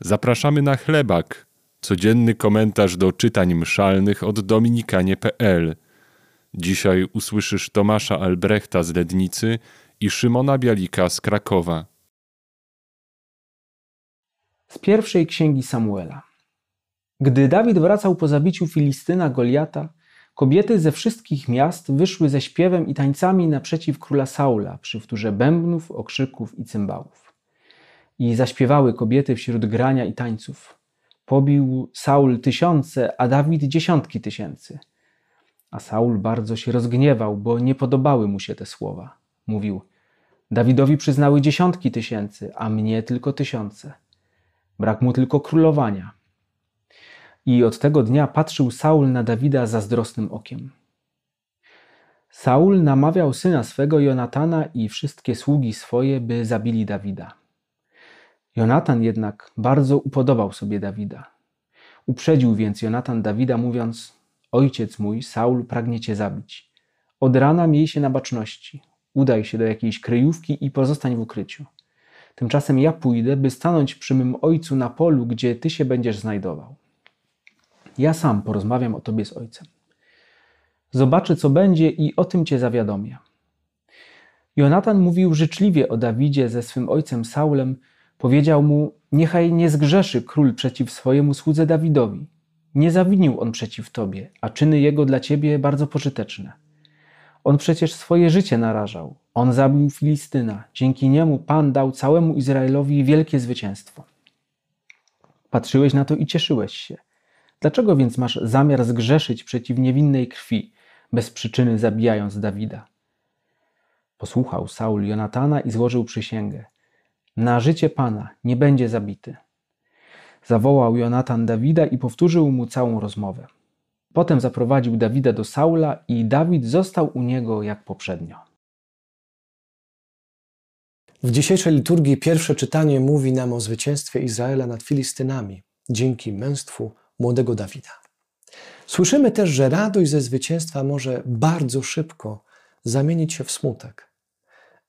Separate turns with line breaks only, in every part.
Zapraszamy na chlebak, codzienny komentarz do czytań mszalnych od dominikanie.pl. Dzisiaj usłyszysz Tomasza Albrechta z Lednicy i Szymona Bialika z Krakowa.
Z pierwszej księgi Samuela. Gdy Dawid wracał po zabiciu Filistyna Goliata, kobiety ze wszystkich miast wyszły ze śpiewem i tańcami naprzeciw króla Saula przy wtórze bębnów, okrzyków i cymbałów. I zaśpiewały kobiety wśród grania i tańców. Pobił Saul tysiące, a Dawid dziesiątki tysięcy. A Saul bardzo się rozgniewał, bo nie podobały mu się te słowa. Mówił: Dawidowi przyznały dziesiątki tysięcy, a mnie tylko tysiące. Brak mu tylko królowania. I od tego dnia patrzył Saul na Dawida zazdrosnym okiem. Saul namawiał syna swego Jonatana i wszystkie sługi swoje, by zabili Dawida. Jonatan jednak bardzo upodobał sobie Dawida. Uprzedził więc Jonatan Dawida, mówiąc: Ojciec mój, Saul, pragnie cię zabić. Od rana miej się na baczności. Udaj się do jakiejś kryjówki i pozostań w ukryciu. Tymczasem ja pójdę, by stanąć przy mym ojcu na polu, gdzie ty się będziesz znajdował. Ja sam porozmawiam o tobie z ojcem. Zobaczę, co będzie i o tym cię zawiadomię. Jonatan mówił życzliwie o Dawidzie ze swym ojcem Saulem, Powiedział mu: Niechaj nie zgrzeszy król przeciw swojemu słudze Dawidowi. Nie zawinił on przeciw tobie, a czyny jego dla ciebie bardzo pożyteczne. On przecież swoje życie narażał. On zabił Filistyna. Dzięki niemu Pan dał całemu Izraelowi wielkie zwycięstwo. Patrzyłeś na to i cieszyłeś się. Dlaczego więc masz zamiar zgrzeszyć przeciw niewinnej krwi, bez przyczyny zabijając Dawida? Posłuchał Saul Jonatana i złożył przysięgę. Na życie Pana nie będzie zabity. Zawołał Jonatan Dawida i powtórzył mu całą rozmowę. Potem zaprowadził Dawida do Saula i Dawid został u niego jak poprzednio.
W dzisiejszej liturgii pierwsze czytanie mówi nam o zwycięstwie Izraela nad Filistynami dzięki męstwu młodego Dawida. Słyszymy też, że radość ze zwycięstwa może bardzo szybko zamienić się w smutek,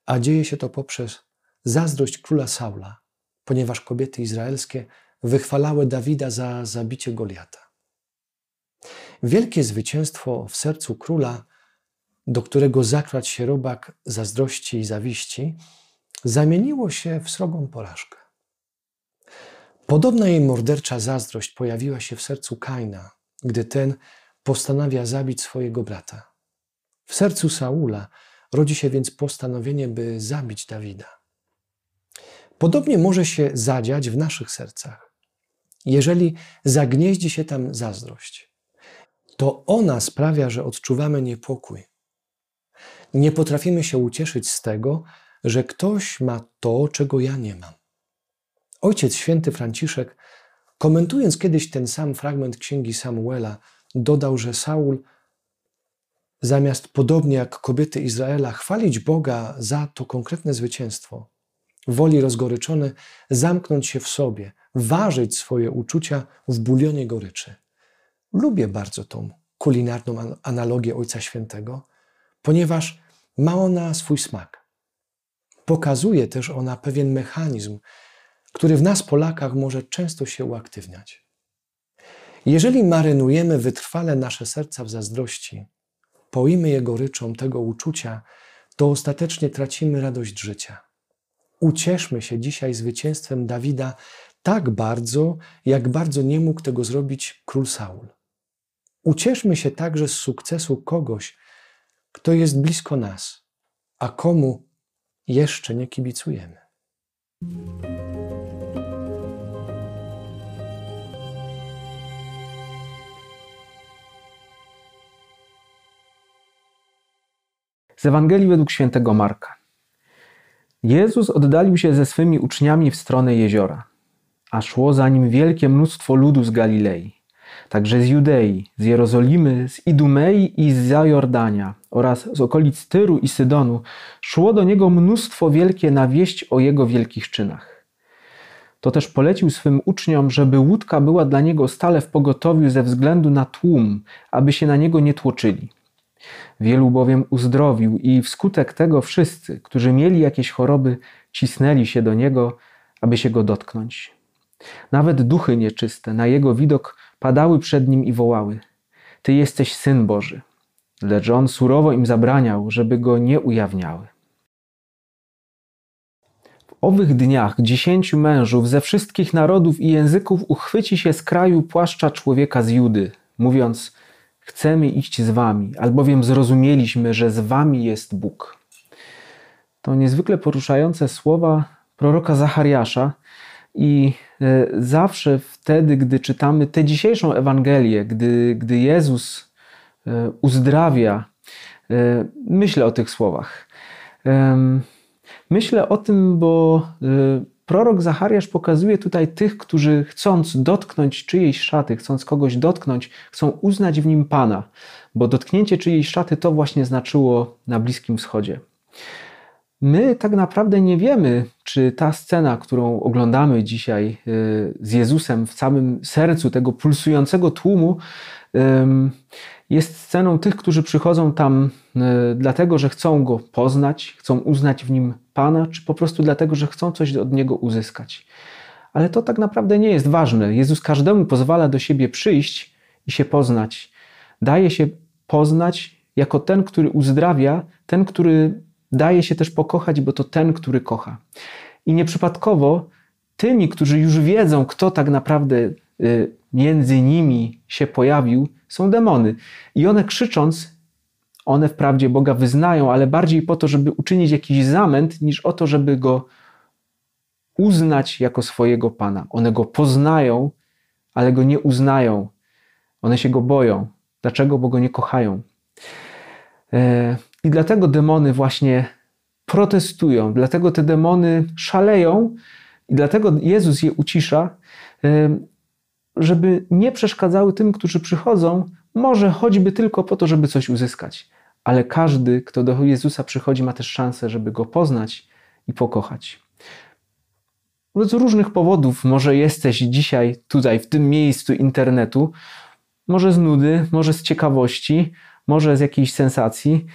a dzieje się to poprzez zazdrość króla Saula, ponieważ kobiety izraelskie wychwalały Dawida za zabicie Goliata. Wielkie zwycięstwo w sercu króla, do którego zakradł się robak zazdrości i zawiści, zamieniło się w srogą porażkę. Podobna jej mordercza zazdrość pojawiła się w sercu Kaina, gdy ten postanawia zabić swojego brata. W sercu Saula rodzi się więc postanowienie, by zabić Dawida. Podobnie może się zadziać w naszych sercach. Jeżeli zagnieździ się tam zazdrość, to ona sprawia, że odczuwamy niepokój. Nie potrafimy się ucieszyć z tego, że ktoś ma to, czego ja nie mam. Ojciec święty Franciszek, komentując kiedyś ten sam fragment księgi Samuela, dodał, że Saul, zamiast podobnie jak kobiety Izraela, chwalić Boga za to konkretne zwycięstwo, woli rozgoryczony zamknąć się w sobie, ważyć swoje uczucia w bulionie goryczy. Lubię bardzo tą kulinarną analogię Ojca Świętego, ponieważ ma ona swój smak. Pokazuje też ona pewien mechanizm, który w nas, Polakach, może często się uaktywniać. Jeżeli marynujemy wytrwale nasze serca w zazdrości, poimy je goryczą tego uczucia, to ostatecznie tracimy radość życia. Ucieszmy się dzisiaj zwycięstwem Dawida tak bardzo, jak bardzo nie mógł tego zrobić król Saul. Ucieszmy się także z sukcesu kogoś, kto jest blisko nas, a komu jeszcze nie kibicujemy.
Z Ewangelii według świętego Marka. Jezus oddalił się ze swymi uczniami w stronę jeziora, a szło za nim wielkie mnóstwo ludu z Galilei, także z Judei, z Jerozolimy, z Idumei i z Zajordania oraz z okolic Tyru i Sydonu szło do niego mnóstwo wielkie na wieść o jego wielkich czynach. To też polecił swym uczniom, żeby łódka była dla niego stale w pogotowiu ze względu na tłum, aby się na niego nie tłoczyli. Wielu bowiem uzdrowił i wskutek tego wszyscy, którzy mieli jakieś choroby, cisnęli się do niego, aby się go dotknąć. Nawet duchy nieczyste na jego widok padały przed nim i wołały: Ty jesteś syn Boży. Lecz on surowo im zabraniał, żeby go nie ujawniały. W owych dniach dziesięciu mężów ze wszystkich narodów i języków uchwyci się z kraju płaszcza człowieka z Judy, mówiąc: Chcemy iść z wami, albowiem zrozumieliśmy, że z wami jest Bóg. To niezwykle poruszające słowa proroka Zachariasza, i e, zawsze wtedy, gdy czytamy tę dzisiejszą Ewangelię, gdy, gdy Jezus e, uzdrawia, e, myślę o tych słowach. Myślę o tym, bo prorok Zachariasz pokazuje tutaj tych, którzy chcąc dotknąć czyjejś szaty, chcąc kogoś dotknąć, chcą uznać w nim Pana, bo dotknięcie czyjejś szaty to właśnie znaczyło na Bliskim Wschodzie. My tak naprawdę nie wiemy, czy ta scena, którą oglądamy dzisiaj y, z Jezusem w samym sercu tego pulsującego tłumu, jest sceną tych, którzy przychodzą tam y, dlatego, że chcą go poznać, chcą uznać w nim Pana, czy po prostu dlatego, że chcą coś od niego uzyskać. Ale to tak naprawdę nie jest ważne. Jezus każdemu pozwala do siebie przyjść i się poznać. Daje się poznać jako ten, który uzdrawia, ten, który daje się też pokochać, bo to ten, który kocha. I nieprzypadkowo tymi, którzy już wiedzą, kto tak naprawdę między nimi się pojawił, są demony. I one krzycząc, one wprawdzie Boga wyznają, ale bardziej po to, żeby uczynić jakiś zamęt, niż o to, żeby go uznać jako swojego Pana. One go poznają, ale go nie uznają. One się go boją. Dlaczego? Bo go nie kochają. E, I dlatego demony właśnie protestują, dlatego te demony szaleją i dlatego Jezus je ucisza, żeby nie przeszkadzały tym, którzy przychodzą, może choćby tylko po to, żeby coś uzyskać. Ale każdy, kto do Jezusa przychodzi, ma też szansę, żeby go poznać i pokochać. Z różnych powodów może jesteś dzisiaj tutaj, w tym miejscu internetu, może z nudy, może z ciekawości, może z jakiejś sensacji,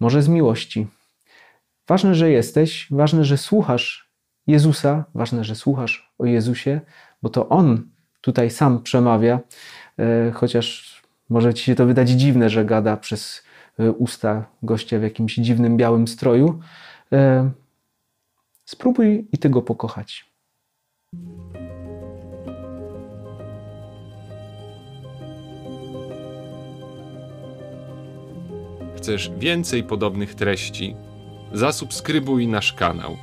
może z miłości. Ważne, że jesteś, ważne, że słuchasz Jezusa, ważne, że słuchasz o Jezusie, bo to On tutaj sam przemawia, e, chociaż może ci się to wydać dziwne, że gada przez e, usta gościa w jakimś dziwnym białym stroju. E, spróbuj i ty go pokochać.
Chcesz więcej podobnych treści? Zasubskrybuj nasz kanał.